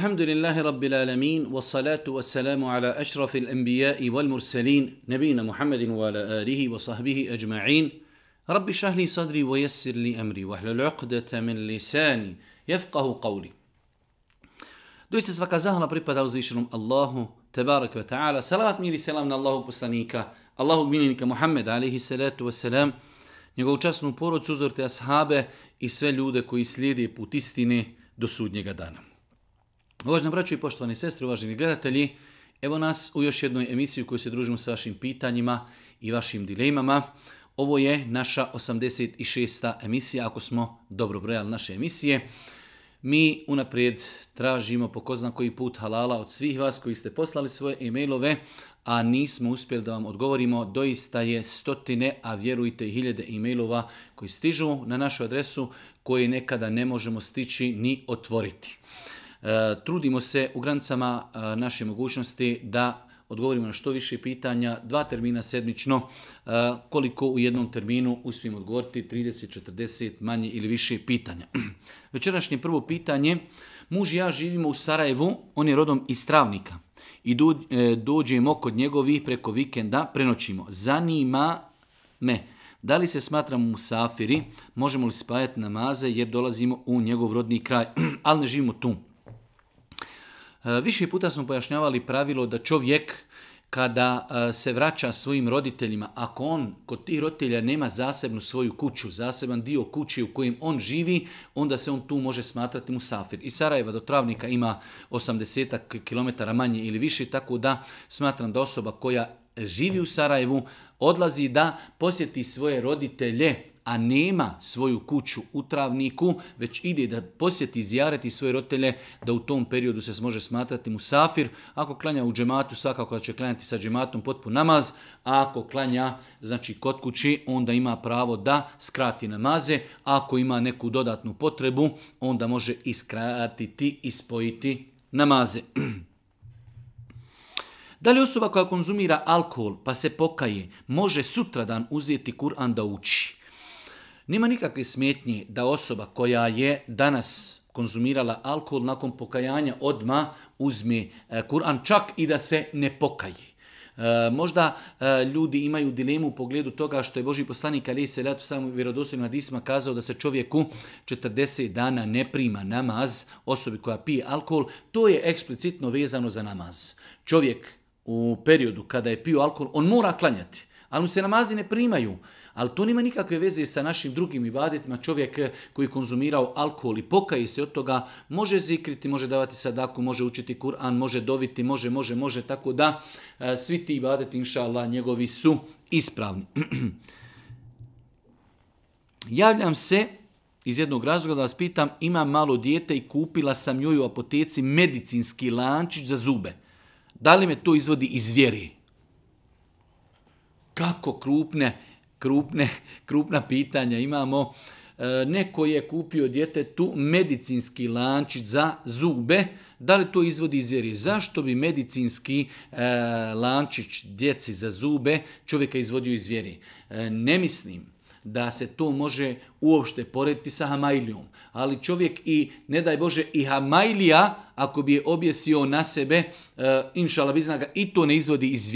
الحمد لله رب العالمين والصلاة والسلام على أشرف الأنبياء والمرسلين نبينا محمد وعلى آله وصحبه أجمعين رب اشرح لي صدري ويسر لي أمري واحلل عقدة من لساني يفقه قولي دويس سفاكا زهنا بريبا الله تبارك وتعالى سلامات ميري سلام الله بسانيك الله بمينيك محمد عليه الصلاة والسلام njegovu časnu porodcu, uzor te ashabe i sve ljude koji slijede Uvažena braću i poštovani sestri, uvaženi gledatelji, evo nas u još jednoj emisiji u kojoj se družimo sa vašim pitanjima i vašim dilemama. Ovo je naša 86. emisija, ako smo dobro brojali naše emisije. Mi unaprijed tražimo po ko koji put halala od svih vas koji ste poslali svoje e-mailove, a nismo uspjeli da vam odgovorimo. Doista je stotine, a vjerujte i hiljede e-mailova koji stižu na našu adresu, koje nekada ne možemo stići ni otvoriti. E, trudimo se u granicama e, naše mogućnosti da odgovorimo na što više pitanja, dva termina sedmično, e, koliko u jednom terminu uspijemo odgovoriti 30-40 manje ili više pitanja. Večerašnje prvo pitanje, muž i ja živimo u Sarajevu, on je rodom iz Travnika i dođemo kod njegovih preko vikenda, prenoćimo. Zanima me, da li se smatramo Safiri, možemo li spajati namaze jer dolazimo u njegov rodni kraj, ali ne živimo tu. Eh, više puta smo pojašnjavali pravilo da čovjek kada eh, se vraća svojim roditeljima, ako on kod tih roditelja nema zasebnu svoju kuću, zaseban dio kući u kojem on živi, onda se on tu može smatrati musafir. I Sarajeva do Travnika ima 80 km manje ili više, tako da smatram da osoba koja živi u Sarajevu odlazi da posjeti svoje roditelje a nema svoju kuću u travniku, već ide da posjeti, izjariti svoje roditelje, da u tom periodu se može smatrati musafir. Ako klanja u džematu, svakako da će klanjati sa džematom potpun namaz, a ako klanja znači, kod kući, onda ima pravo da skrati namaze. Ako ima neku dodatnu potrebu, onda može iskratiti i spojiti namaze. Da li osoba koja konzumira alkohol pa se pokaje, može sutradan uzeti Kur'an da uči? Nema nikakve smetnji da osoba koja je danas konzumirala alkohol nakon pokajanja odma uzme e, Kur'an čak i da se ne pokaji. E, možda e, ljudi imaju dilemu u pogledu toga što je Boži poslanik Ali se letu samo vjerodostojnim hadisma kazao da se čovjeku 40 dana ne prima namaz osobi koja pije alkohol, to je eksplicitno vezano za namaz. Čovjek u periodu kada je pio alkohol, on mora klanjati, ali mu se namazi ne primaju. Ali to nima nikakve veze sa našim drugim ibadetima. Čovjek koji je konzumirao alkohol i pokaji se od toga, može zikriti, može davati sadaku, može učiti Kur'an, može doviti, može, može, može. Tako da e, svi ti ibadeti, inša njegovi su ispravni. Javljam se iz jednog razloga da vas pitam, imam malo dijete i kupila sam joj u apoteci medicinski lančić za zube. Da li me to izvodi iz vjeri? Kako krupne krupne, krupna pitanja imamo. E, neko je kupio djetetu medicinski lančić za zube, da li to izvodi iz Zašto bi medicinski e, lančić djeci za zube čovjeka izvodio iz vjeri? E, ne mislim da se to može uopšte porediti sa Hamajlijom. Ali čovjek i, ne daj Bože, i Hamajlija ako bi je objesio na sebe, e, inšala i to ne izvodi iz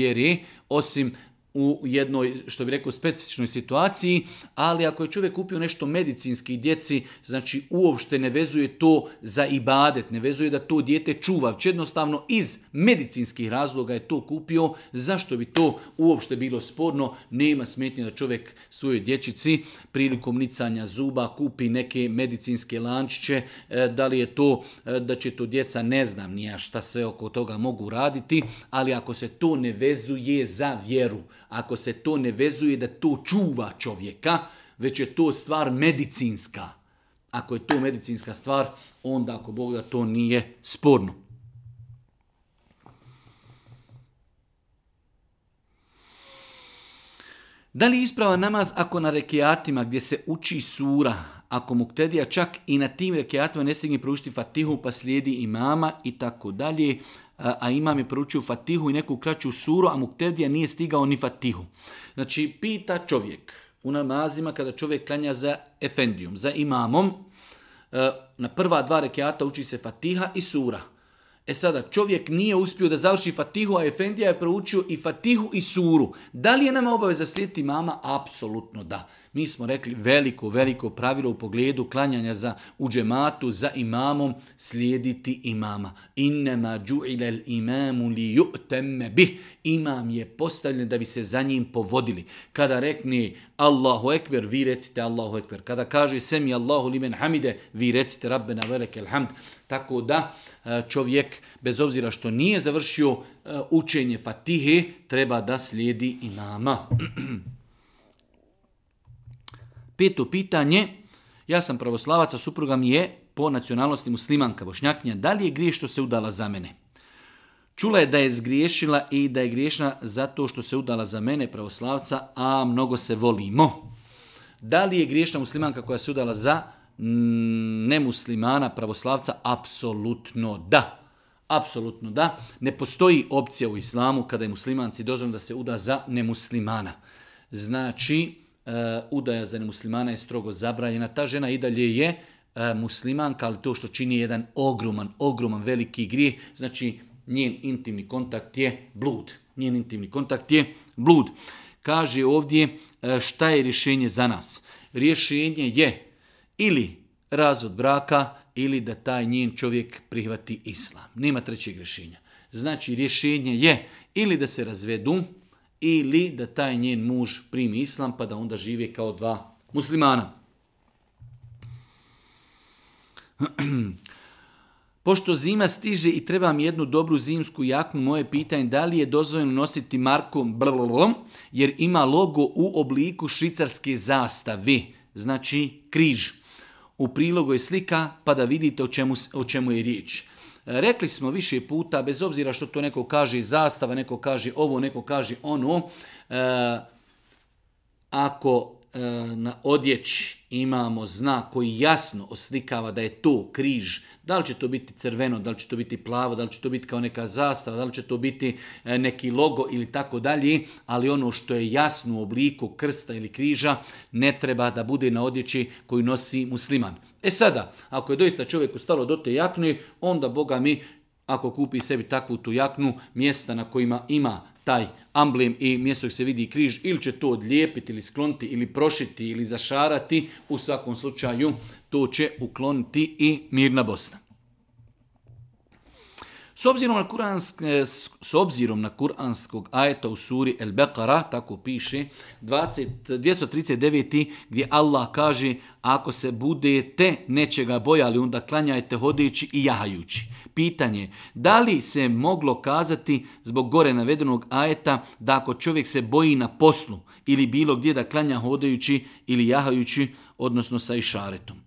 osim u jednoj, što bi rekao, specifičnoj situaciji, ali ako je čovjek kupio nešto medicinski djeci, znači uopšte ne vezuje to za ibadet, ne vezuje da to dijete čuva, jednostavno iz medicinskih razloga je to kupio, zašto bi to uopšte bilo sporno, nema smetnje da čovjek svojoj dječici prilikom nicanja zuba kupi neke medicinske lančiće, e, da li je to e, da će to djeca, ne znam nija šta sve oko toga mogu raditi, ali ako se to ne vezuje za vjeru, ako se to ne vezuje da to čuva čovjeka, već je to stvar medicinska. Ako je to medicinska stvar, onda ako Bog da to nije sporno. Da li isprava namaz ako na rekijatima gdje se uči sura, ako muktedija čak i na tim rekijatima ne stigne proučiti fatihu pa slijedi imama i tako dalje, E, a imam je proučio Fatihu i neku kraću suru, a Muktedija nije stigao ni Fatihu. Znači, pita čovjek u namazima kada čovjek klanja za efendijom, za imamom, e, na prva dva rekiata uči se Fatiha i sura. E sada, čovjek nije uspio da završi Fatihu, a Efendija je proučio i Fatihu i Suru. Da li je nama obaveza slijediti mama? Apsolutno da. Mi smo rekli veliko, veliko pravilo u pogledu klanjanja za uđematu, za imamom, slijediti imama. Innema džu'ilel imamu li ju'temme bih. Imam je postavljen da bi se za njim povodili. Kada rekne Allahu Ekber, vi recite Allahu Ekber. Kada kaže Semi Allahu limen hamide, vi recite Rabbena velike hamd. Tako da, E, čovjek, bez obzira što nije završio e, učenje Fatihe, treba da slijedi i nama. Peto pitanje, ja sam pravoslavac, a supruga mi je po nacionalnosti muslimanka, bošnjaknja. da li je grije što se udala za mene? Čula je da je zgriješila i da je griješna zato što se udala za mene, pravoslavca, a mnogo se volimo. Da li je griješna muslimanka koja se udala za Mm, nemuslimana, pravoslavca, apsolutno da. Apsolutno da. Ne postoji opcija u islamu kada je muslimanci dozvan da se uda za nemuslimana. Znači, eh, udaja za nemuslimana je strogo zabranjena. Ta žena i dalje je eh, muslimanka, ali to što čini jedan ogroman, ogroman veliki grijeh, znači njen intimni kontakt je blud. Njen intimni kontakt je blud. Kaže ovdje eh, šta je rješenje za nas. Rješenje je ili razvod braka ili da taj njen čovjek prihvati islam. Nema trećeg rješenja. Znači rješenje je ili da se razvedu ili da taj njen muž primi islam pa da onda žive kao dva muslimana. Pošto zima stiže i trebam jednu dobru zimsku jaknu, moje pitanje da li je dozvoljeno nositi markom Brlom, jer ima logo u obliku švicarske zastave, znači križ u prilogu je slika pa da vidite o čemu, o čemu je riječ. E, rekli smo više puta, bez obzira što to neko kaže zastava, neko kaže ovo, neko kaže ono, e, ako E, na odjeći imamo znak koji jasno oslikava da je to križ, da li će to biti crveno, da li će to biti plavo, da li će to biti kao neka zastava, da li će to biti e, neki logo ili tako dalje, ali ono što je jasno u obliku krsta ili križa ne treba da bude na odjeći koju nosi musliman. E sada, ako je doista čovjek stalo do te jakne, onda Boga mi ako kupi sebi takvu tu jaknu, mjesta na kojima ima taj amblem i mjesto gdje se vidi križ, ili će to odlijepiti, ili skloniti, ili prošiti, ili zašarati, u svakom slučaju to će ukloniti i mirna Bosna. S obzirom na, kuransk, e, s obzirom na kuranskog ajeta u suri El Beqara, tako piše, 20, 239. gdje Allah kaže ako se budete nečega bojali, onda klanjajte hodajući i jahajući. Pitanje, da li se moglo kazati zbog gore navedenog ajeta da ako čovjek se boji na poslu ili bilo gdje da klanja hodajući ili jahajući, odnosno sa išaretom.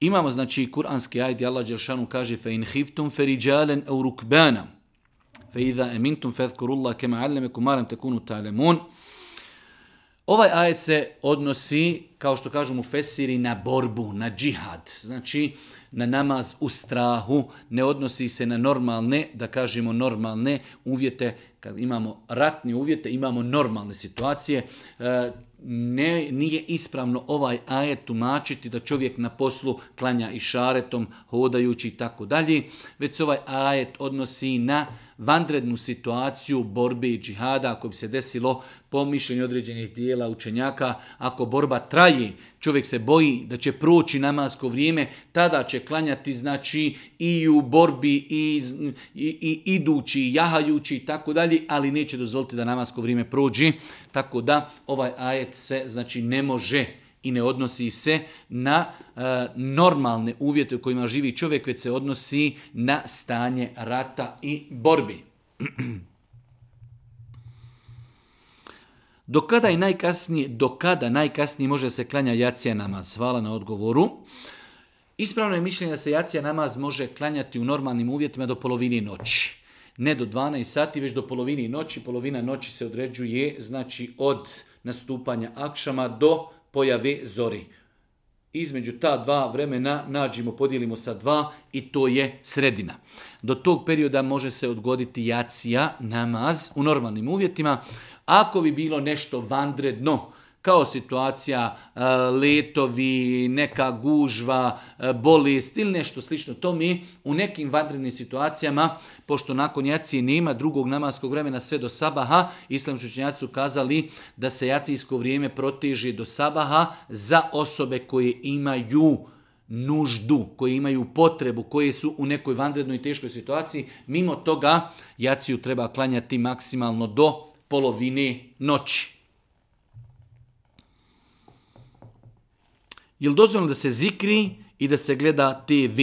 Imamo znači kuranski ajd Allah Đeršanu kaže fe in hiftum fe riđalen rukbana fe idha emintum fe kema allemekum maram tekunu talemun. Ovaj ajet se odnosi, kao što kažu mu Fesiri, na borbu, na džihad. Znači, na namaz u strahu, ne odnosi se na normalne, da kažemo normalne uvjete, kad imamo ratne uvjete, imamo normalne situacije. E, ne, nije ispravno ovaj ajet tumačiti da čovjek na poslu klanja i šaretom, hodajući i tako dalje, već ovaj ajet odnosi na vanrednu situaciju borbe i džihada ako bi se desilo po mišljenju određenih dijela učenjaka, ako borba traje, čovjek se boji da će proći namasko vrijeme, tada će klanjati znači i u borbi i, i, i idući, jahajući i tako dalje, ali neće dozvoliti da namasko vrijeme prođi, tako da ovaj ajet se znači ne može i ne odnosi se na e, normalne uvjete u kojima živi čovjek, već se odnosi na stanje rata i borbi. Do kada i najkasnije, do kada najkasnije može se klanja jacija namaz? Hvala na odgovoru. Ispravno je mišljenje da se jacija namaz može klanjati u normalnim uvjetima do polovini noći. Ne do 12 sati, već do polovini noći. Polovina noći se određuje znači od nastupanja akšama do pojave zori. Između ta dva vremena nađimo, podijelimo sa dva i to je sredina. Do tog perioda može se odgoditi jacija, namaz u normalnim uvjetima. Ako bi bilo nešto vandredno, kao situacija e, letovi, neka gužva, e, bolest ili nešto slično. To mi u nekim vanrednim situacijama, pošto nakon jacije nema drugog namaskog vremena sve do sabaha, islamski učenjaci su kazali da se jacijsko vrijeme proteže do sabaha za osobe koje imaju nuždu, koje imaju potrebu, koje su u nekoj vanrednoj teškoj situaciji, mimo toga jaciju treba klanjati maksimalno do polovine noći. je li dozvoljeno da se zikri i da se gleda TV?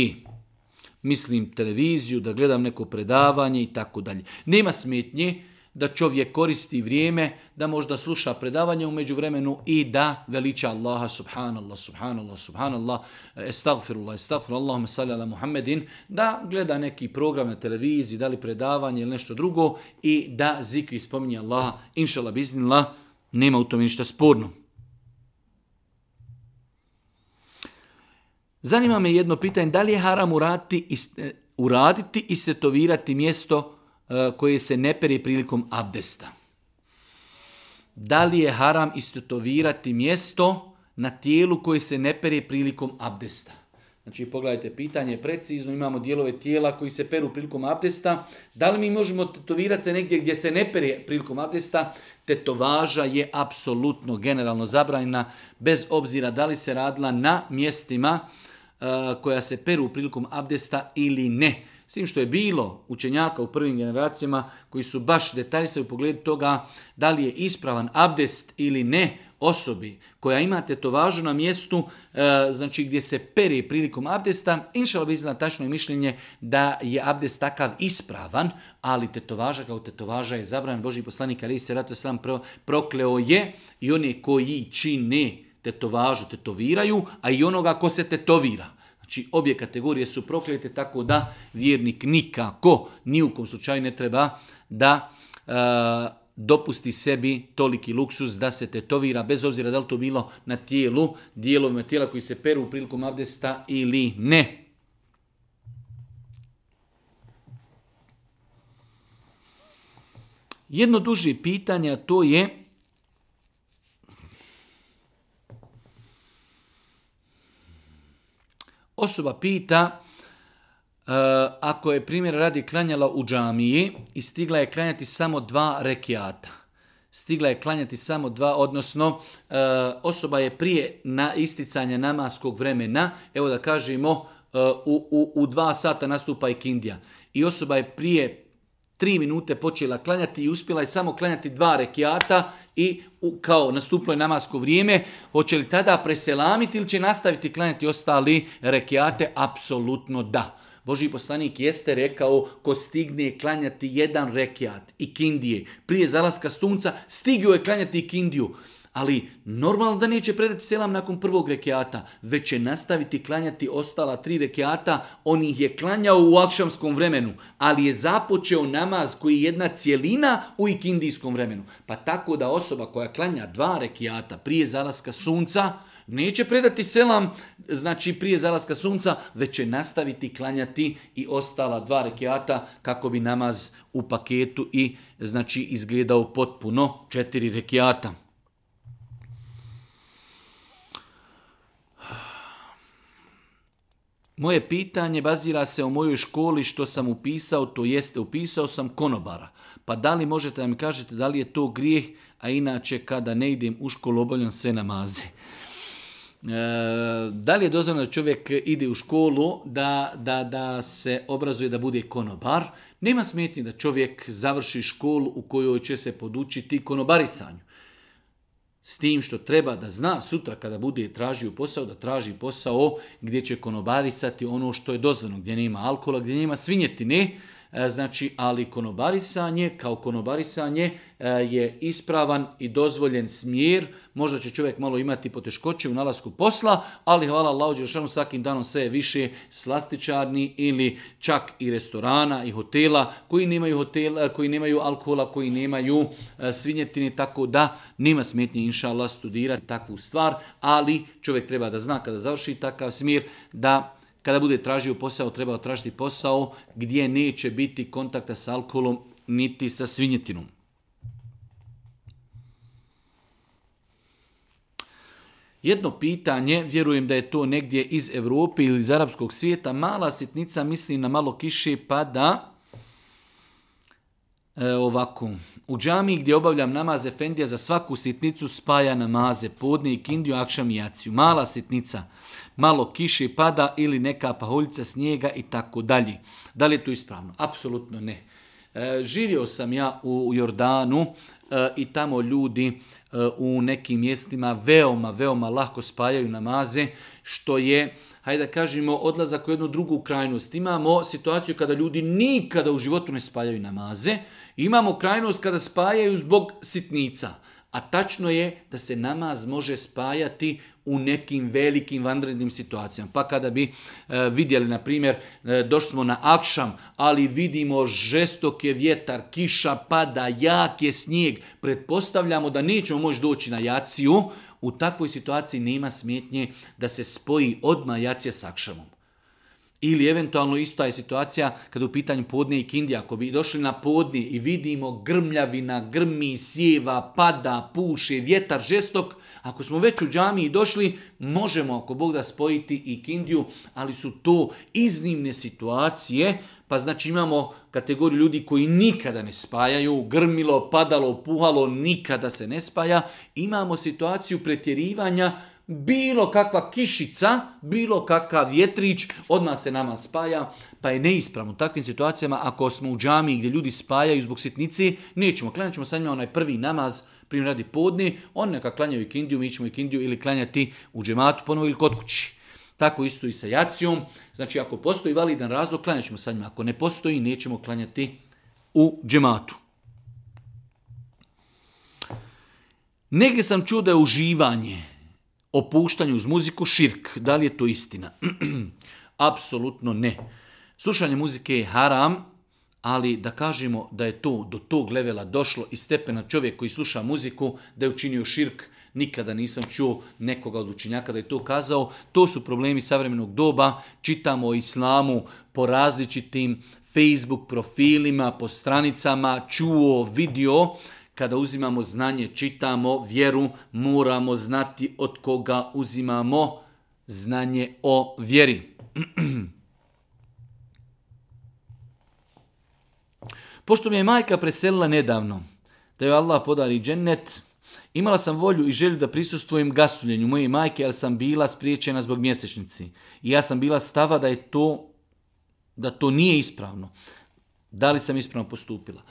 Mislim televiziju, da gledam neko predavanje i tako dalje. Nema smetnje da čovjek koristi vrijeme, da možda sluša predavanje umeđu vremenu i da veliča Allaha subhanallah, subhanallah, subhanallah, estagfirullah, estagfirullah, ala Muhammedin, da gleda neki program na televiziji, da li predavanje ili nešto drugo i da zikri spominje Allaha, inšalab biznila, nema u tome ništa sporno. Zanima me jedno pitanje, da li je haram uraditi, e, uraditi i stetovirati mjesto e, koje se ne peri prilikom abdesta? Da li je haram istetovirati mjesto na tijelu koje se ne peri prilikom abdesta? Znači, pogledajte, pitanje je precizno, imamo dijelove tijela koji se peru prilikom abdesta. Da li mi možemo tetovirati se negdje gdje se ne peri prilikom abdesta? Tetovaža je apsolutno generalno zabranjena, bez obzira da li se radila na mjestima koja se peru prilikom abdesta ili ne. S tim što je bilo učenjaka u prvim generacijama koji su baš detaljse u pogledu toga da li je ispravan abdest ili ne osobi koja ima tetovažu na mjestu znači gdje se peri prilikom abdesta, inšalo bi izgleda tačno mišljenje da je abdest takav ispravan, ali tetovaža kao tetovaža je zabran. Boži poslanik Ali se ratu sam prokleo je i oni koji čine tetovažu tetoviraju, a i onoga ko se tetovira. Znači, obje kategorije su proklete, tako da vjernik nikako, ni u kom slučaju ne treba da e, dopusti sebi toliki luksus da se tetovira, bez obzira da li to bilo na tijelu, dijelovima tijela koji se peru u prilikom abdesta ili ne. Jedno duže pitanje, to je Osoba pita, e, ako je primjer radi klanjala u džamiji i stigla je klanjati samo dva rekiata. Stigla je klanjati samo dva, odnosno e, osoba je prije na isticanja namaskog vremena, evo da kažemo, e, u, u, u dva sata nastupa i kindija. I osoba je prije tri minute počela klanjati i uspjela je samo klanjati dva rekiata i kao nastuplo je namasko vrijeme, hoće li tada preselamiti ili će nastaviti klanjati ostali rekiate? Apsolutno da. Boži poslanik jeste rekao ko stigne klanjati jedan rekiat i kindije prije zalaska sunca, stigio je klanjati i kindiju ali normalno da neće predati selam nakon prvog rekiata, već će nastaviti klanjati ostala tri rekiata, on ih je klanjao u akšamskom vremenu, ali je započeo namaz koji je jedna cjelina u ikindijskom vremenu. Pa tako da osoba koja klanja dva rekiata prije zalaska sunca, neće predati selam, znači prije zalaska sunca, već će nastaviti klanjati i ostala dva rekiata kako bi namaz u paketu i znači izgledao potpuno četiri rekiata. Moje pitanje bazira se o mojoj školi što sam upisao, to jeste upisao sam konobara. Pa da li možete da mi kažete da li je to grijeh, a inače kada ne idem u školu obavljam sve namaze. E, da li je dozvoljeno da čovjek ide u školu da, da, da se obrazuje da bude konobar? Nema smetnje da čovjek završi školu u kojoj će se podučiti konobarisanju. S tim što treba da zna sutra kada bude tražio posao, da traži posao gdje će konobarisati ono što je dozvano, gdje nema alkohola, gdje nema svinjetine, E, znači, ali konobarisanje kao konobarisanje e, je ispravan i dozvoljen smjer. Možda će čovjek malo imati poteškoće u nalasku posla, ali hvala Allahu Đelšanu svakim danom sve više slastičarni ili čak i restorana i hotela koji nemaju hotel, e, koji nemaju alkohola, koji nemaju svinjetine, tako da nema smetnje inša studirati takvu stvar, ali čovjek treba da zna kada završi takav smjer da kada bude tražio posao, treba tražiti posao gdje neće biti kontakta s alkoholom niti sa svinjetinom. Jedno pitanje, vjerujem da je to negdje iz Europe ili iz arapskog svijeta, mala sitnica mislim na malo kiše pa da e, ovako. U džami gdje obavljam namaze Fendija za svaku sitnicu spaja namaze, podne i kindiju, akšam i jaciju. Mala sitnica malo kiše pada ili neka pahuljica snijega i tako dalje. Da li je to ispravno? Apsolutno ne. E, živio sam ja u Jordanu e, i tamo ljudi e, u nekim mjestima veoma, veoma lako spajaju namaze, što je hajde da kažemo, odlazak u jednu drugu krajnost. Imamo situaciju kada ljudi nikada u životu ne spajaju namaze, imamo krajnost kada spajaju zbog sitnica. A tačno je da se namaz može spajati u nekim velikim vanrednim situacijama. Pa kada bi e, vidjeli, na primjer, e, došli smo na Akšam, ali vidimo žestok je vjetar, kiša pada, jak je snijeg, pretpostavljamo da nećemo moći doći na jaciju, u takvoj situaciji nema smetnje da se spoji odmah jacija s Akšamom. Ili eventualno ista je situacija kada u pitanju podne i kindija. Ako bi došli na podne i vidimo grmljavina, grmi, sjeva, pada, puše, vjetar, žestok, ako smo već u džamiji došli, možemo ako Bog da spojiti i kindiju, ali su to iznimne situacije, pa znači imamo kategoriju ljudi koji nikada ne spajaju, grmilo, padalo, puhalo, nikada se ne spaja. Imamo situaciju pretjerivanja bilo kakva kišica, bilo kakav vjetrić, odmah se nama spaja, pa je neispravno. U takvim situacijama, ako smo u džami gdje ljudi spajaju zbog sitnici, nećemo, klanjat ćemo sa njima onaj prvi namaz, primjer radi podni, on neka klanjaju Kindiju. mi ćemo ikindiju ili klanjati u džematu ponovo ili kod kući. Tako isto i sa jacijom. Znači, ako postoji validan razlog, klanjat ćemo sa njima. Ako ne postoji, nećemo klanjati u džematu. Negdje sam čuo da je uživanje opuštanju uz muziku širk. Da li je to istina? Apsolutno ne. Slušanje muzike je haram, ali da kažemo da je to do tog levela došlo i stepena čovjek koji sluša muziku da je učinio širk, nikada nisam čuo nekoga od učinjaka da je to kazao. To su problemi savremenog doba, čitamo o islamu po različitim Facebook profilima, po stranicama, čuo, vidio, kada uzimamo znanje, čitamo vjeru, moramo znati od koga uzimamo znanje o vjeri. Pošto mi je majka preselila nedavno, da joj Allah podari džennet, imala sam volju i želju da prisustvujem gasuljenju moje majke, ali sam bila spriječena zbog mjesečnici. I ja sam bila stava da je to, da to nije ispravno. Da li sam ispravno postupila?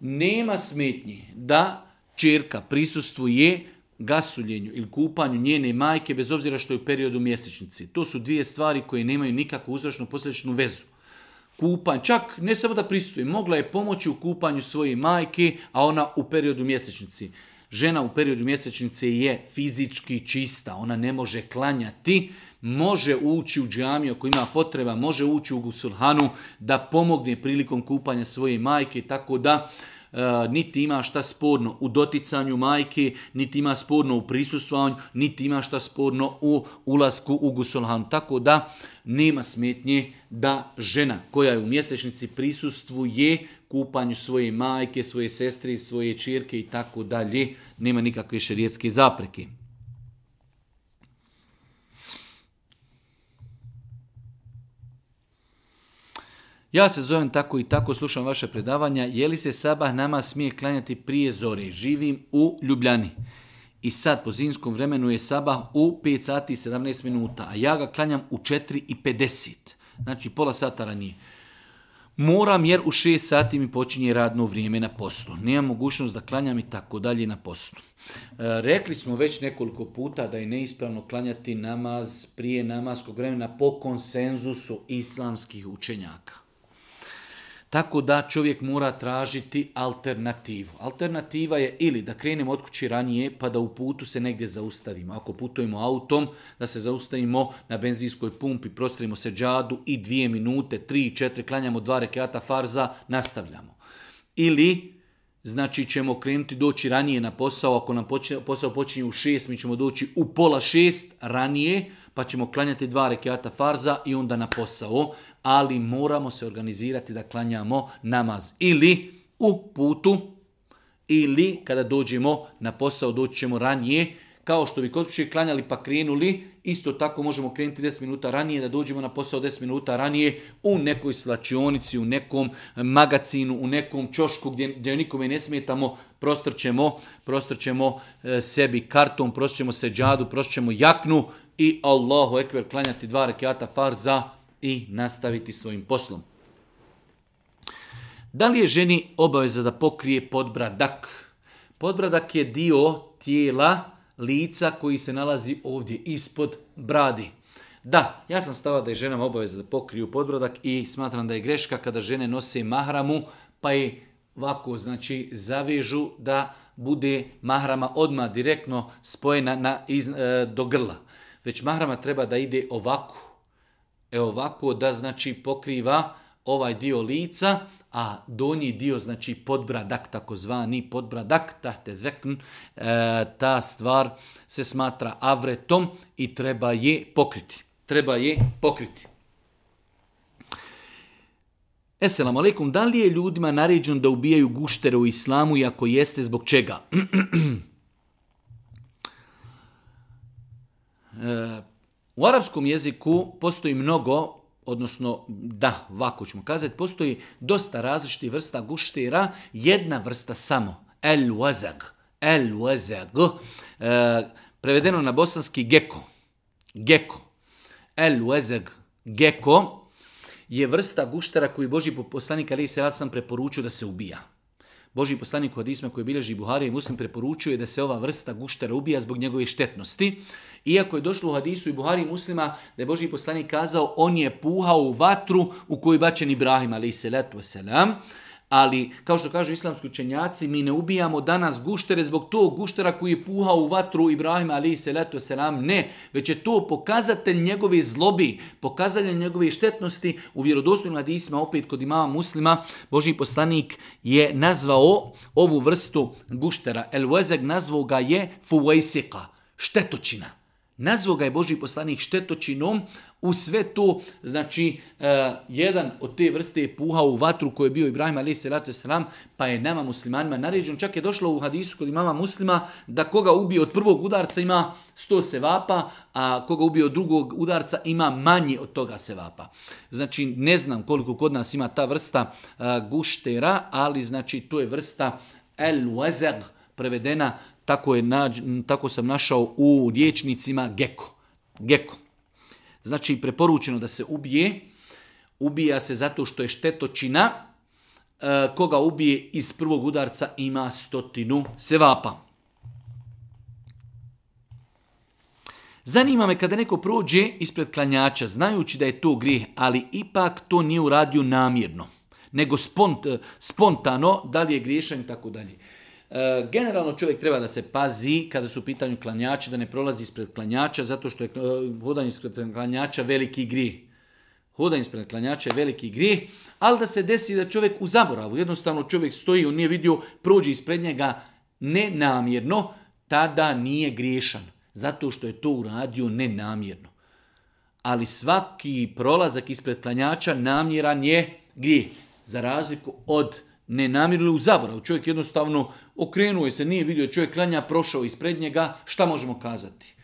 Nema smetnji da čerka prisustvuje gasuljenju ili kupanju njene majke bez obzira što je u periodu mjesečnici. To su dvije stvari koje nemaju nikakvu uzračnu posljedičnu vezu. Kupan, čak ne samo da prisustuje, mogla je pomoći u kupanju svoje majke, a ona u periodu mjesečnici. Žena u periodu mjesečnice je fizički čista, ona ne može klanjati, može ući u džamiju ako ima potreba, može ući u gusulhanu da pomogne prilikom kupanja svoje majke, tako da e, niti ima šta sporno u doticanju majke, niti ima sporno u prisustvanju, niti ima šta sporno u ulasku u gusulhanu, Tako da nema smetnje da žena koja je u mjesečnici prisustvuje kupanju svoje majke, svoje sestre, svoje čirke i tako dalje, nema nikakve šerijetske zapreke. Ja se zovem tako i tako, slušam vaše predavanja. Je li se sabah nama smije klanjati prije zore? Živim u Ljubljani. I sad po zimskom vremenu je sabah u 5 sati i 17 minuta, a ja ga klanjam u 4 i 50. Znači pola sata ranije. Moram jer u 6 sati mi počinje radno vrijeme na poslu. Nemam mogućnost da klanjam i tako dalje na poslu. E, rekli smo već nekoliko puta da je neispravno klanjati namaz prije namaskog vremena po konsenzusu islamskih učenjaka. Tako da čovjek mora tražiti alternativu. Alternativa je ili da krenemo od kući ranije pa da u putu se negdje zaustavimo. Ako putujemo autom, da se zaustavimo na benzinskoj pumpi, prostrimo se džadu i dvije minute, tri, četiri, klanjamo dva rekeata farza, nastavljamo. Ili Znači ćemo krenuti doći ranije na posao, ako nam posao počinje u šest, mi ćemo doći u pola šest ranije, pa ćemo klanjati dva rekiata farza i onda na posao, ali moramo se organizirati da klanjamo namaz. Ili u putu, ili kada dođemo na posao, doći ćemo ranije, kao što bi kod kuće klanjali pa krenuli, isto tako možemo krenuti 10 minuta ranije, da dođemo na posao 10 minuta ranije u nekoj slačionici, u nekom magacinu, u nekom čošku gdje, gdje nikome ne smetamo, prostrćemo, prostrćemo e, sebi karton, se seđadu, prostrćemo jaknu, i Allahu ekber klanjati dva rekiata farza i nastaviti svojim poslom. Da li je ženi obaveza da pokrije podbradak? Podbradak je dio tijela lica koji se nalazi ovdje ispod bradi. Da, ja sam stava da je ženama obaveza da pokriju podbradak i smatram da je greška kada žene nose mahramu pa je ovako znači zavežu da bude mahrama odmah direktno spojena na, e, do grla već mahrama treba da ide ovako. E ovako da znači pokriva ovaj dio lica, a donji dio, znači podbradak, takozvani podbradak, tahte zekn, e, ta stvar se smatra avretom i treba je pokriti. Treba je pokriti. Esselamu alaikum, da li je ljudima naređeno da ubijaju guštere u islamu i ako jeste, zbog čega? U arapskom jeziku postoji mnogo, odnosno da, ovako ćemo kazati, postoji dosta različitih vrsta guštera, jedna vrsta samo, el-wazag, el-wazag, e, prevedeno na bosanski geko, geko, el-wazag, geko, je vrsta guštera koji Boži poslanik Ali se sam preporučio da se ubija. Boži poslanik u hadisma koji bilježi Buhari i Muslim preporučuje da se ova vrsta guštera ubija zbog njegove štetnosti iako je došlo u hadisu i Buhari muslima da je Boži poslanik kazao on je puhao u vatru u koju bačen Ibrahim ali salatu Selam. Ali, kao što kažu islamski učenjaci, mi ne ubijamo danas guštere zbog tog guštera koji je puhao u vatru Ibrahima ali se salatu selam. Ne, već je to pokazatelj njegove zlobi, pokazatelj njegove štetnosti. U vjerodostojnim hadisima, opet kod imama muslima, Boži poslanik je nazvao ovu vrstu guštera. El Wezeg nazvao ga je fuvajsika, štetočina. Nazvao ga je Boži poslanik štetočinom, u sve to, znači, e, jedan od te vrste je puhao u vatru koji je bio Ibrahim a.s. pa je nama muslimanima naređen. Čak je došlo u hadisu kod imama muslima da koga ubije od prvog udarca ima 100 sevapa, a koga ubije od drugog udarca ima manje od toga sevapa. Znači, ne znam koliko kod nas ima ta vrsta e, guštera, ali znači, to je vrsta el-wazag, prevedena tako, je tako sam našao u dječnicima geko. Geko. Znači, preporučeno da se ubije. Ubija se zato što je štetočina. E, koga ubije iz prvog udarca ima stotinu sevapa. Zanima me kada neko prođe ispred klanjača, znajući da je to grijeh, ali ipak to nije uradio namjerno, nego e, spontano, da li je griješan i tako dalje. E, generalno čovjek treba da se pazi kada su u pitanju klanjači, da ne prolazi ispred klanjača, zato što je e, hodanje ispred klanjača veliki gri. Hodanje ispred klanjača je veliki gri, ali da se desi da čovjek u zaboravu, jednostavno čovjek stoji, on nije vidio, prođe ispred njega nenamjerno, tada nije griješan, zato što je to uradio nenamjerno. Ali svaki prolazak ispred klanjača namjeran je grih, za razliku od ne namirili u zaborav. Čovjek jednostavno okrenuo se, nije vidio, čovjek klanja, prošao ispred njega, šta možemo kazati?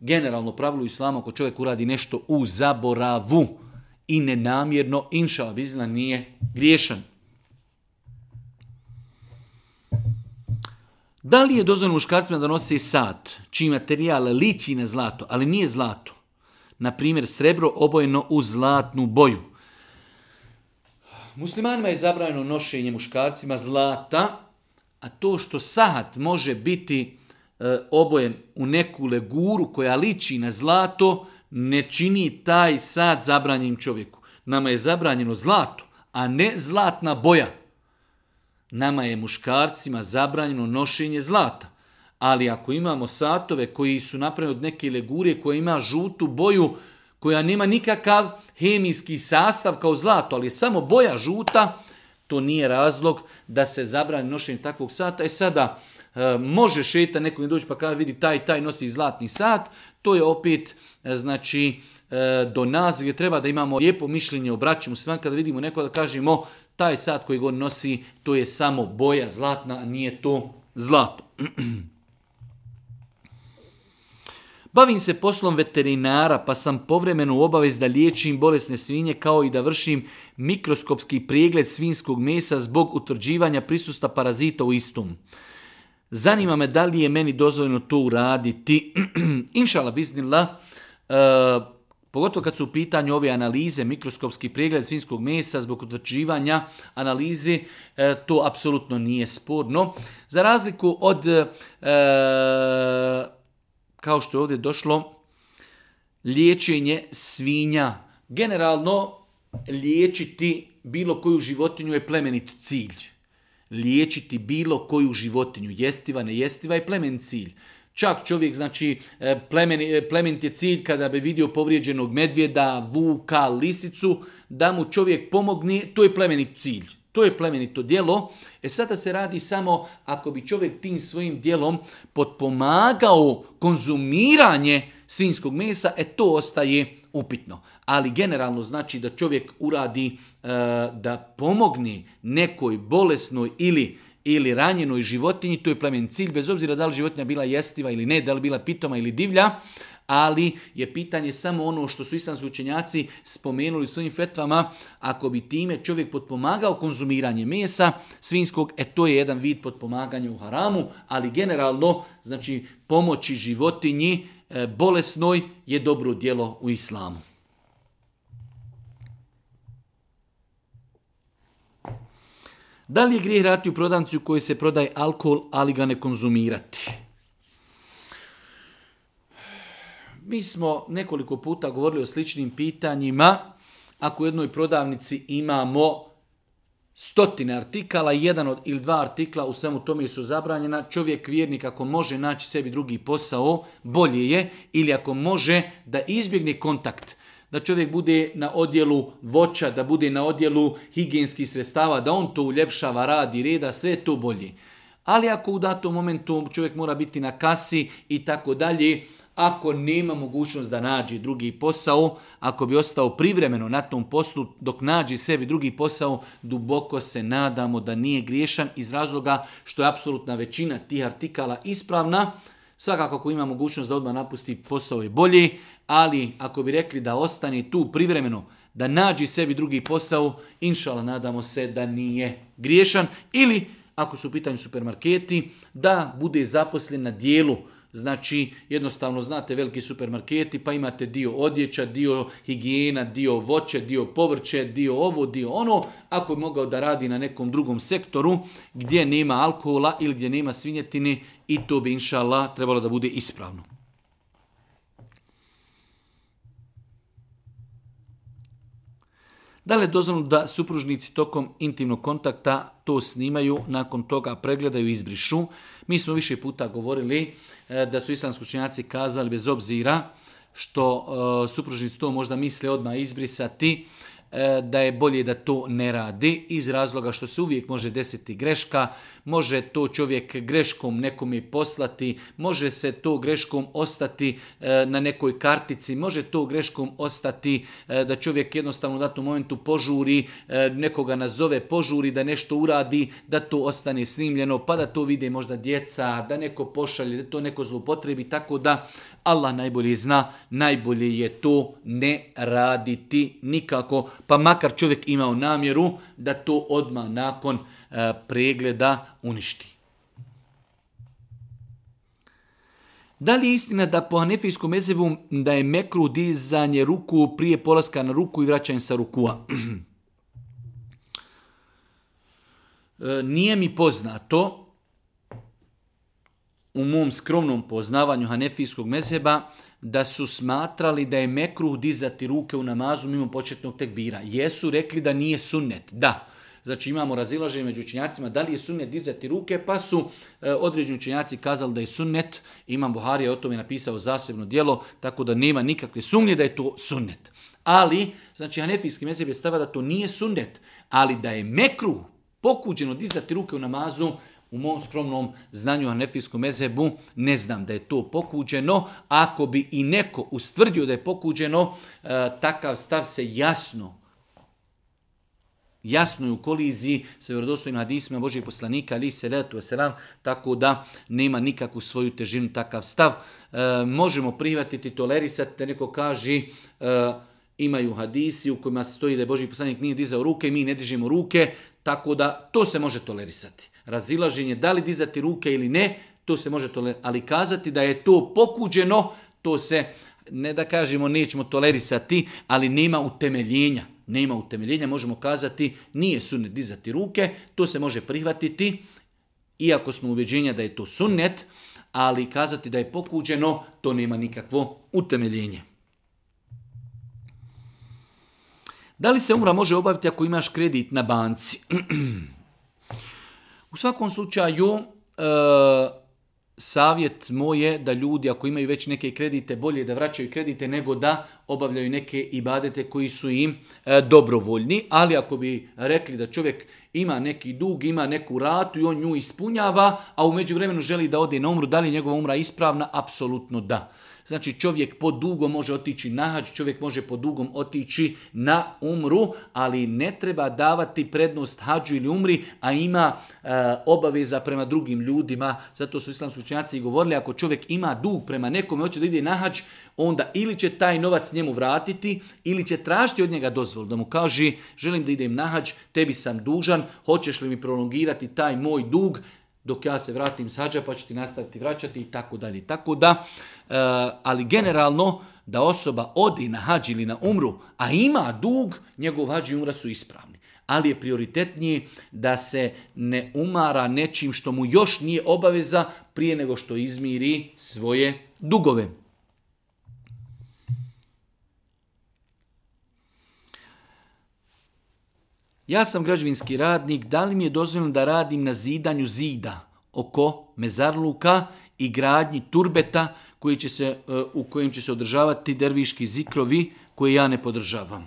Generalno pravilo islama, ako čovjek uradi nešto u zaboravu i nenamjerno, inša vizna nije griješan. Da li je dozvoljeno muškarcima da nose sat, čiji materijal liči na zlato, ali nije zlato? Na primjer, srebro obojeno u zlatnu boju. Muslimanima je zabranjeno nošenje muškarcima zlata, a to što sahat može biti e, obojen u neku leguru koja liči na zlato, ne čini taj sad zabranjenim čovjeku. Nama je zabranjeno zlato, a ne zlatna boja. Nama je muškarcima zabranjeno nošenje zlata. Ali ako imamo satove koji su napravljeni od neke legure koja ima žutu boju, koja nema nikakav hemijski sastav kao zlato, ali je samo boja žuta, to nije razlog da se zabrani nošenje takvog sata. E sada, e, može šeta nekom doći pa kada vidi taj, taj nosi zlatni sat, to je opet, e, znači, e, do nas gdje treba da imamo lijepo mišljenje o se sve kada vidimo neko da kažemo taj sat koji god nosi to je samo boja zlatna, a nije to zlato. Bavim se poslom veterinara pa sam povremeno obavez da liječim bolesne svinje kao i da vršim mikroskopski pregled svinskog mesa zbog utvrđivanja prisusta parazita u istom. Zanima me da li je meni dozvoljeno to uraditi. Inšala biznila, e, pogotovo kad su u pitanju ove analize, mikroskopski pregled svinskog mesa zbog utvrđivanja analize, e, to apsolutno nije sporno. Za razliku od e, kao što je ovdje došlo, liječenje svinja. Generalno, liječiti bilo koju životinju je plemenit cilj. Liječiti bilo koju životinju, jestiva, nejestiva je plemenit cilj. Čak čovjek, znači, e, plemen, e, plemenit je cilj kada bi vidio povrijeđenog medvjeda, vuka, lisicu, da mu čovjek pomogni, to je plemenit cilj. To je plemenito djelo. E sada se radi samo ako bi čovjek tim svojim djelom potpomagao konzumiranje svinskog mesa, e to ostaje upitno. Ali generalno znači da čovjek uradi e, da pomogne nekoj bolesnoj ili ili ranjenoj životinji, to je plemen cilj, bez obzira da li životinja bila jestiva ili ne, da li bila pitoma ili divlja, ali je pitanje samo ono što su islamski učenjaci spomenuli u svojim fetvama, ako bi time čovjek potpomagao konzumiranje mesa svinskog, e to je jedan vid potpomaganja u haramu, ali generalno, znači pomoći životinji e, bolesnoj je dobro djelo u islamu. Da li je grijeh rati u prodanciju koji se prodaje alkohol, ali ga ne konzumirati? Mi smo nekoliko puta govorili o sličnim pitanjima. Ako u jednoj prodavnici imamo stotine artikala, jedan od, ili dva artikla u svemu tome su zabranjena, čovjek vjernik ako može naći sebi drugi posao, bolje je, ili ako može da izbjegne kontakt, da čovjek bude na odjelu voća, da bude na odjelu higijenskih sredstava, da on to uljepšava, radi, reda, sve to bolje. Ali ako u datom momentu čovjek mora biti na kasi i tako dalje, ako nema mogućnost da nađe drugi posao, ako bi ostao privremeno na tom poslu dok nađe sebi drugi posao, duboko se nadamo da nije griješan iz razloga što je apsolutna većina tih artikala ispravna. Svakako ako ima mogućnost da odmah napusti posao je bolji, ali ako bi rekli da ostane tu privremeno, da nađe sebi drugi posao, inšala nadamo se da nije griješan. Ili ako su u pitanju supermarketi, da bude zaposlen na dijelu Znači, jednostavno znate veliki supermarketi, pa imate dio odjeća, dio higijena, dio voće, dio povrće, dio ovo, dio ono. Ako je mogao da radi na nekom drugom sektoru gdje nema alkohola ili gdje nema svinjetine i to bi inšala trebalo da bude ispravno. Da li je da supružnici tokom intimnog kontakta to snimaju, nakon toga pregledaju i izbrišu? Mi smo više puta govorili e, da su islamski kazali bez obzira što e, supružnici to možda misle odmah izbrisati, E, da je bolje da to ne radi iz razloga što se uvijek može desiti greška, može to čovjek greškom nekome poslati, može se to greškom ostati e, na nekoj kartici, može to greškom ostati e, da čovjek jednostavno u datom momentu požuri, nekoga nazove požuri da nešto uradi, da to ostane snimljeno, pa da to vide možda djeca, da neko pošalje, da to neko zlopotrebi, tako da Allah najbolje zna, najbolje je to ne raditi nikako pa makar čovjek imao namjeru da to odmah nakon e, pregleda uništi. Da li je istina da po hanefijskom mezebu da je mekru dizanje ruku prije polaska na ruku i vraćanje sa rukua? E, nije mi poznato u mom skromnom poznavanju hanefijskog mezeba da su smatrali da je mekruh dizati ruke u namazu mimo početnog tekbira. Jesu rekli da nije sunnet. Da. Znači imamo razilaženje među učinjacima da li je sunnet dizati ruke, pa su e, određeni učinjaci kazali da je sunnet. Imam Buharija o tome napisao zasebno djelo, tako da nema nikakve sumnje da je to sunnet. Ali, znači Hanefijski mjesec je stava da to nije sunnet, ali da je mekruh pokuđeno dizati ruke u namazu, u mom skromnom znanju Hanefijskom mezebu ne znam da je to pokuđeno. Ako bi i neko ustvrdio da je pokuđeno, e, takav stav se jasno jasno je u koliziji sa vjerodostojnim hadisima Božih poslanika ali se letu selam tako da nema nikakvu svoju težinu takav stav. E, možemo prihvatiti, tolerisati, da neko kaže e, imaju hadisi u kojima stoji da je poslanik nije dizao ruke, mi ne dižemo ruke, tako da to se može tolerisati razilaženje, da li dizati ruke ili ne, to se može Ali kazati da je to pokuđeno, to se, ne da kažemo nećemo tolerisati, ali nema utemeljenja. Nema utemeljenja, možemo kazati nije sunnet dizati ruke, to se može prihvatiti, iako smo uveđenja da je to sunnet, ali kazati da je pokuđeno, to nema nikakvo utemeljenje. Da li se umra može obaviti ako imaš kredit na banci? U svakom slučaju, e, savjet moj je da ljudi ako imaju već neke kredite, bolje da vraćaju kredite nego da obavljaju neke ibadete koji su im e, dobrovoljni. Ali ako bi rekli da čovjek ima neki dug, ima neku ratu i on nju ispunjava, a u međuvremenu želi da ode na umru, da li njegova umra ispravna? Apsolutno da. Znači čovjek po dugo može otići na hađ, čovjek može po dugom otići na umru, ali ne treba davati prednost hađu ili umri, a ima e, obaveza prema drugim ljudima. Zato su islamski učenjaci govorili, ako čovjek ima dug prema nekome, hoće da ide na hađ, onda ili će taj novac njemu vratiti, ili će tražiti od njega dozvolu da mu kaže želim da idem na hađ, tebi sam dužan, hoćeš li mi prolongirati taj moj dug, dok ja se vratim s hađa pa ću ti nastaviti vraćati i tako dalje. Tako da Eh, ali generalno da osoba odi na hađ ili na umru, a ima dug, njegov hađ i umra su ispravni. Ali je prioritetnije da se ne umara nečim što mu još nije obaveza prije nego što izmiri svoje dugove. Ja sam građevinski radnik, da li mi je dozvoljeno da radim na zidanju zida oko mezarluka i gradnji turbeta koji će se, e, u kojim će se održavati derviški zikrovi koje ja ne podržavam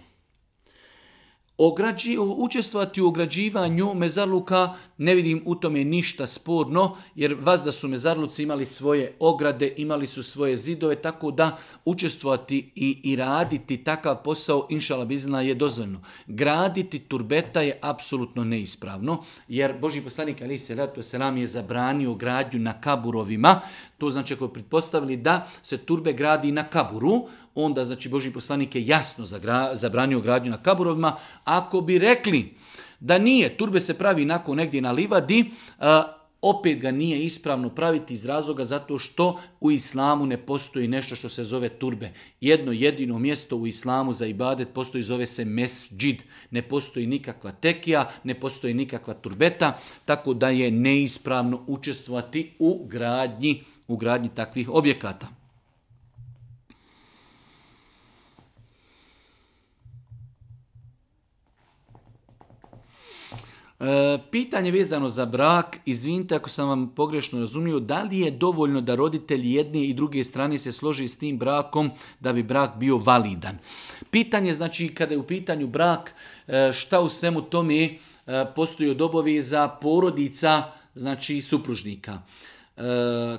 ograđi, učestvovati u ograđivanju mezarluka ne vidim u tome ništa sporno, jer vas da su mezarluci imali svoje ograde, imali su svoje zidove, tako da učestvovati i, i raditi takav posao, inšala bizna, je dozvoljno. Graditi turbeta je apsolutno neispravno, jer Boži poslanik Ali se selam je zabranio gradnju na kaburovima, to znači ako pretpostavili da se turbe gradi na kaburu, onda znači Boži poslanik je jasno zabranio gradnju na kaburovima. Ako bi rekli da nije, turbe se pravi nakon negdje na livadi, opet ga nije ispravno praviti iz razloga zato što u islamu ne postoji nešto što se zove turbe. Jedno jedino mjesto u islamu za ibadet postoji zove se mesđid. Ne postoji nikakva tekija, ne postoji nikakva turbeta, tako da je neispravno učestvovati u gradnji, u gradnji takvih objekata. E, pitanje vezano za brak, izvinite ako sam vam pogrešno razumio, da li je dovoljno da roditelji jedne i druge strane se složi s tim brakom da bi brak bio validan? Pitanje, znači, kada je u pitanju brak, e, šta u svemu tome e, postoji od za porodica, znači supružnika.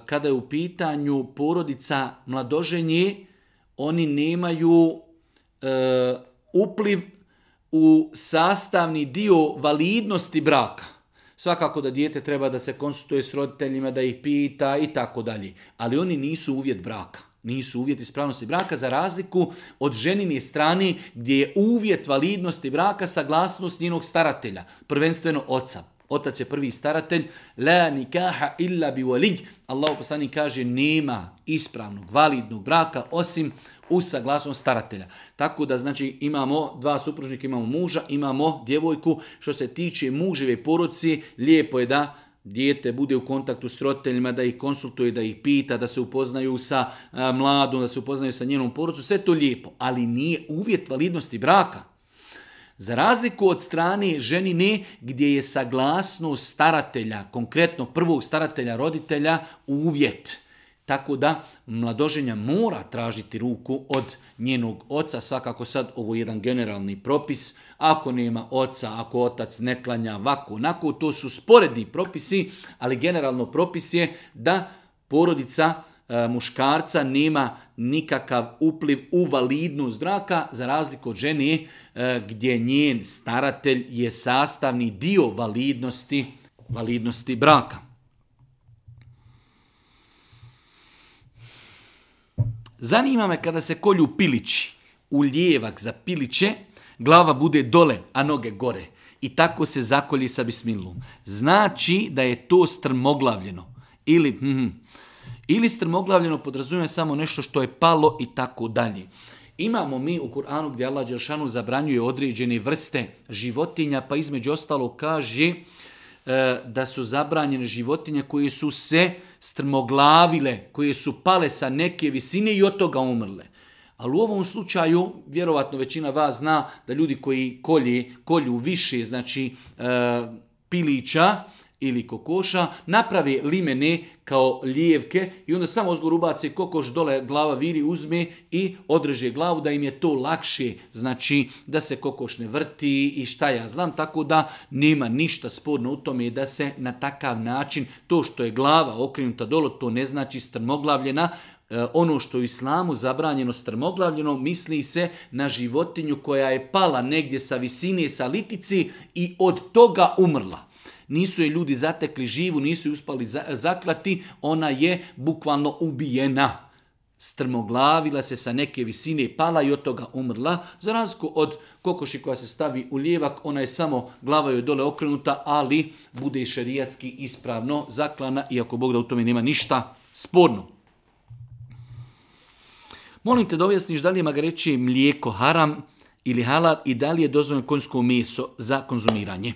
Kada je u pitanju porodica mladoženje, oni nemaju upliv u sastavni dio validnosti braka. Svakako da dijete treba da se konsultuje s roditeljima, da ih pita i tako dalje. Ali oni nisu uvjet braka. Nisu uvjet ispravnosti braka za razliku od ženine strane gdje je uvjet validnosti braka saglasnost njenog staratelja, prvenstveno oca. Otac je prvi staratelj. La nikaha illa bi walid. Allah poslani kaže nema ispravnog, validnog braka osim u saglasnost staratelja. Tako da znači imamo dva supružnika, imamo muža, imamo djevojku. Što se tiče muževe poroci, lijepo je da dijete bude u kontaktu s roditeljima, da ih konsultuje, da ih pita, da se upoznaju sa e, mladom, da se upoznaju sa njenom porocu sve to lijepo, ali nije uvjet validnosti braka. Za razliku od strane ženine gdje je saglasnost staratelja, konkretno prvog staratelja roditelja, uvjet. Tako da mladoženja mora tražiti ruku od njenog oca, svakako sad ovo je jedan generalni propis, ako nema oca, ako otac ne klanja vako, onako, to su sporedni propisi, ali generalno propis je da porodica e, muškarca nema nikakav upliv u validnost braka, za razliku od žene e, gdje njen staratelj je sastavni dio validnosti, validnosti braka. Zanima me kada se kolju pilići u lijevak za piliće, glava bude dole, a noge gore. I tako se zakolji sa bismilom. Znači da je to strmoglavljeno. Ili, mhm. ili strmoglavljeno podrazumije samo nešto što je palo i tako dalje. Imamo mi u Kur'anu gdje Allah Đeršanu zabranjuje određene vrste životinja, pa između ostalo kaže E, da su zabranjene životinje koje su se strmoglavile, koje su pale sa neke visine i od toga umrle. Ali u ovom slučaju, vjerovatno većina vas zna da ljudi koji kolju više, znači e, pilića ili kokoša, naprave limene kao lijevke i onda samo ozgor ubace kokoš dole, glava viri, uzme i odreže glavu da im je to lakše, znači da se kokoš ne vrti i šta ja znam, tako da nema ništa sporno u tome da se na takav način to što je glava okrenuta dolo, to ne znači strmoglavljena, e, ono što je islamu zabranjeno strmoglavljeno misli se na životinju koja je pala negdje sa visine sa litici i od toga umrla. Nisu je ljudi zatekli živu, nisu je uspali zaklati, ona je bukvalno ubijena. Strmoglavila se sa neke visine i pala i od toga umrla. Za razliku od kokoši koja se stavi u lijevak, ona je samo glava joj dole okrenuta, ali bude i šerijatski ispravno zaklana, iako Bog da u tome nema ništa sporno. Molim te da objasniš da li je magareći mlijeko haram ili halal i da li je dozvoljeno konjsko meso za konzumiranje.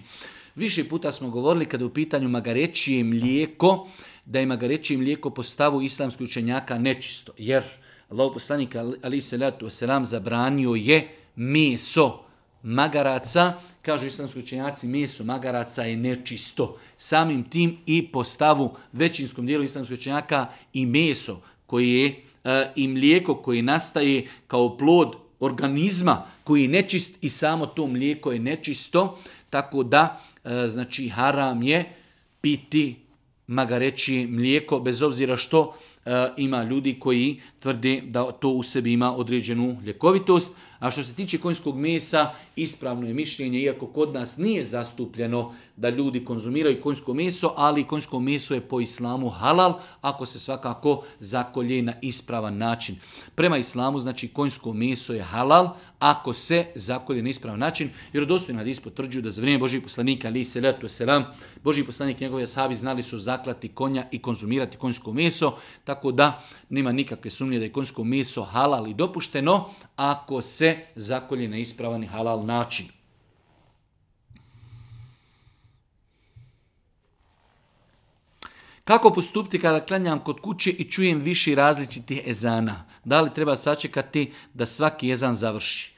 Više puta smo govorili kada u pitanju magarećije mlijeko, da je magarećije mlijeko po stavu islamskih učenjaka nečisto. Jer Allah poslanik ali se selam zabranio je meso magaraca, kažu islamski učenjaci, meso magaraca je nečisto. Samim tim i po stavu većinskom dijelu islamskih učenjaka i meso koje je e, i mlijeko koje nastaje kao plod organizma koji je nečist i samo to mlijeko je nečisto, tako da E, znači haram je piti magareći mlijeko, bez obzira što e, ima ljudi koji tvrde da to u sebi ima određenu ljekovitost. A što se tiče konjskog mesa Ispravno je mišljenje, iako kod nas nije zastupljeno da ljudi konzumiraju konjsko meso, ali konjsko meso je po islamu halal, ako se svakako zakolje na ispravan način. Prema islamu, znači, konjsko meso je halal, ako se zakolje na ispravan način, jer dostojno hadis potvrđuju da za vrijeme Božih poslanika, ali se letu selam, Božji poslanik i njegove znali su zaklati konja i konzumirati konjsko meso, tako da nema nikakve sumnje da je konjsko meso halal i dopušteno, ako se zakolje na ispravan halal način. Kako postupiti kada klanjam kod kuće i čujem više različitih ezana? Da li treba sačekati da svaki ezan završi?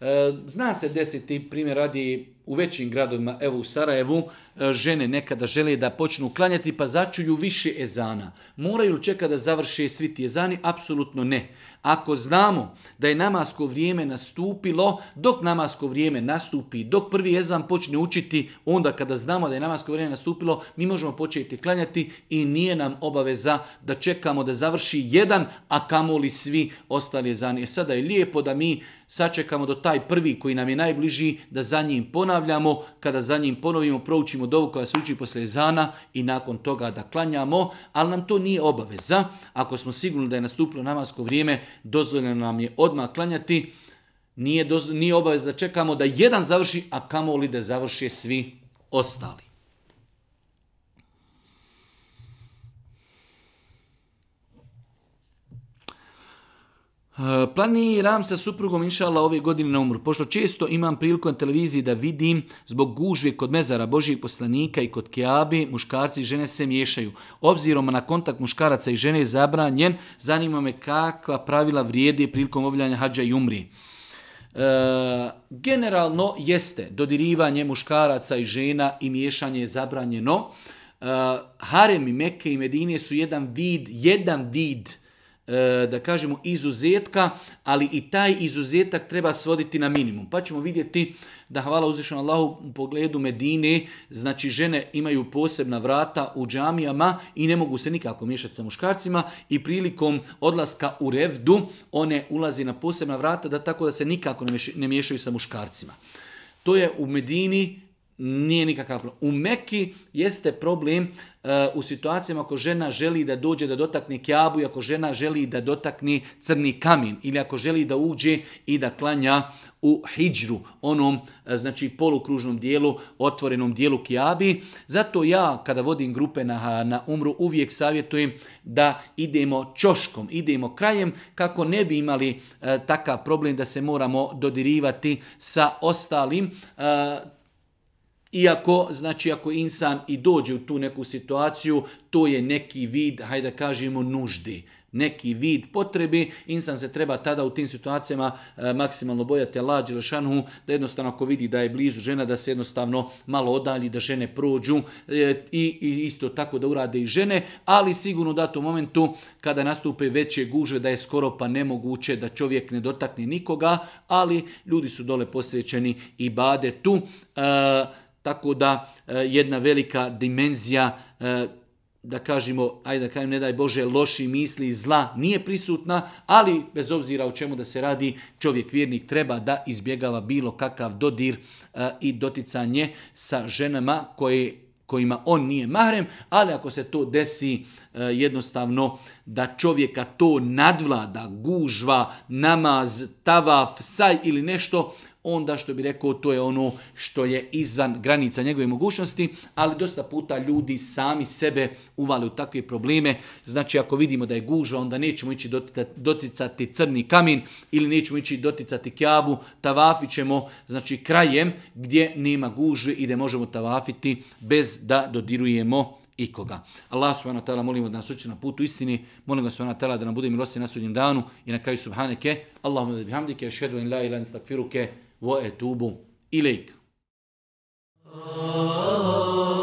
E, zna se desiti, primjer radi u većim gradovima, evo u Sarajevu, e, žene nekada žele da počnu klanjati pa začuju više ezana. Moraju li čekati da završe svi ti ezani? Apsolutno ne. Ako znamo da je namasko vrijeme nastupilo, dok namasko vrijeme nastupi, dok prvi ezan počne učiti, onda kada znamo da je namasko vrijeme nastupilo, mi možemo početi klanjati i nije nam obaveza da čekamo da završi jedan, a kamoli svi ostali ezani. E, sada je lijepo da mi sačekamo do taj prvi koji nam je najbliži, da za njim ponavljamo, ponavljamo, kada za njim ponovimo, proučimo dovu koja se uči posle zana i nakon toga da klanjamo, ali nam to nije obaveza. Ako smo sigurni da je nastupilo namasko vrijeme, dozvoljeno nam je odmah klanjati, nije, obaveza nije da čekamo da jedan završi, a kamoli da završe svi ostali. Eh, planiram sa suprugom inšala ove godine na umru. Pošto često imam priliku na televiziji da vidim zbog gužve kod mezara Božijeg poslanika i kod Keabe muškarci i žene se miješaju. Obzirom na kontakt muškaraca i žene je zabranjen, zanima me kakva pravila vrijede prilikom obavljanja hađa i umri. Eh, generalno jeste dodirivanje muškaraca i žena i miješanje je zabranjeno. Eh, harem i Mekke i Medine su jedan vid, jedan vid E, da kažemo izuzetka, ali i taj izuzetak treba svoditi na minimum. Pa ćemo vidjeti da hvala uzvišenom Allahu u pogledu Medine, znači žene imaju posebna vrata u džamijama i ne mogu se nikako miješati sa muškarcima i prilikom odlaska u revdu one ulazi na posebna vrata da tako da se nikako ne miješaju sa muškarcima. To je u Medini nije nikakav problem. U Meki jeste problem eh, u situacijama ako žena želi da dođe da dotakne kjabu i ako žena želi da dotakne crni kamin ili ako želi da uđe i da klanja u hijđru, onom eh, znači polukružnom dijelu, otvorenom dijelu kjabi. Zato ja kada vodim grupe na, na umru uvijek savjetujem da idemo čoškom, idemo krajem kako ne bi imali eh, takav problem da se moramo dodirivati sa ostalim iako, znači, ako insan i dođe u tu neku situaciju, to je neki vid, hajde da kažemo, nuždi neki vid potrebi, insan se treba tada u tim situacijama e, maksimalno bojati ili šanhu da jednostavno ako vidi da je blizu žena, da se jednostavno malo odalji, da žene prođu e, i, i, isto tako da urade i žene, ali sigurno da u momentu kada nastupe veće gužve da je skoro pa nemoguće da čovjek ne dotakne nikoga, ali ljudi su dole posvećeni i bade tu. E, tako da e, jedna velika dimenzija e, da kažemo, ajde da kažem, ne daj Bože, loši misli i zla nije prisutna, ali bez obzira o čemu da se radi, čovjek vjernik treba da izbjegava bilo kakav dodir e, i doticanje sa ženama koje, kojima on nije mahrem, ali ako se to desi jednostavno da čovjeka to nadvlada, gužva, namaz, tavaf, saj ili nešto, onda što bi rekao to je ono što je izvan granica njegove mogućnosti, ali dosta puta ljudi sami sebe uvale u takve probleme. Znači ako vidimo da je gužva, onda nećemo ići doticati crni kamin ili nećemo ići doticati kjabu, tavafit ćemo znači, krajem gdje nema gužve i gdje možemo tavafiti bez da dodirujemo ikoga. Allah subhanahu wa ta'ala molimo da nas uči na putu istini, molim ga subhanahu wa ta'ala da nam bude milosti na sudnjem danu i na kraju subhaneke, Allahumma bihamdike, ashhadu in la ilan What tubu ilk? Ah.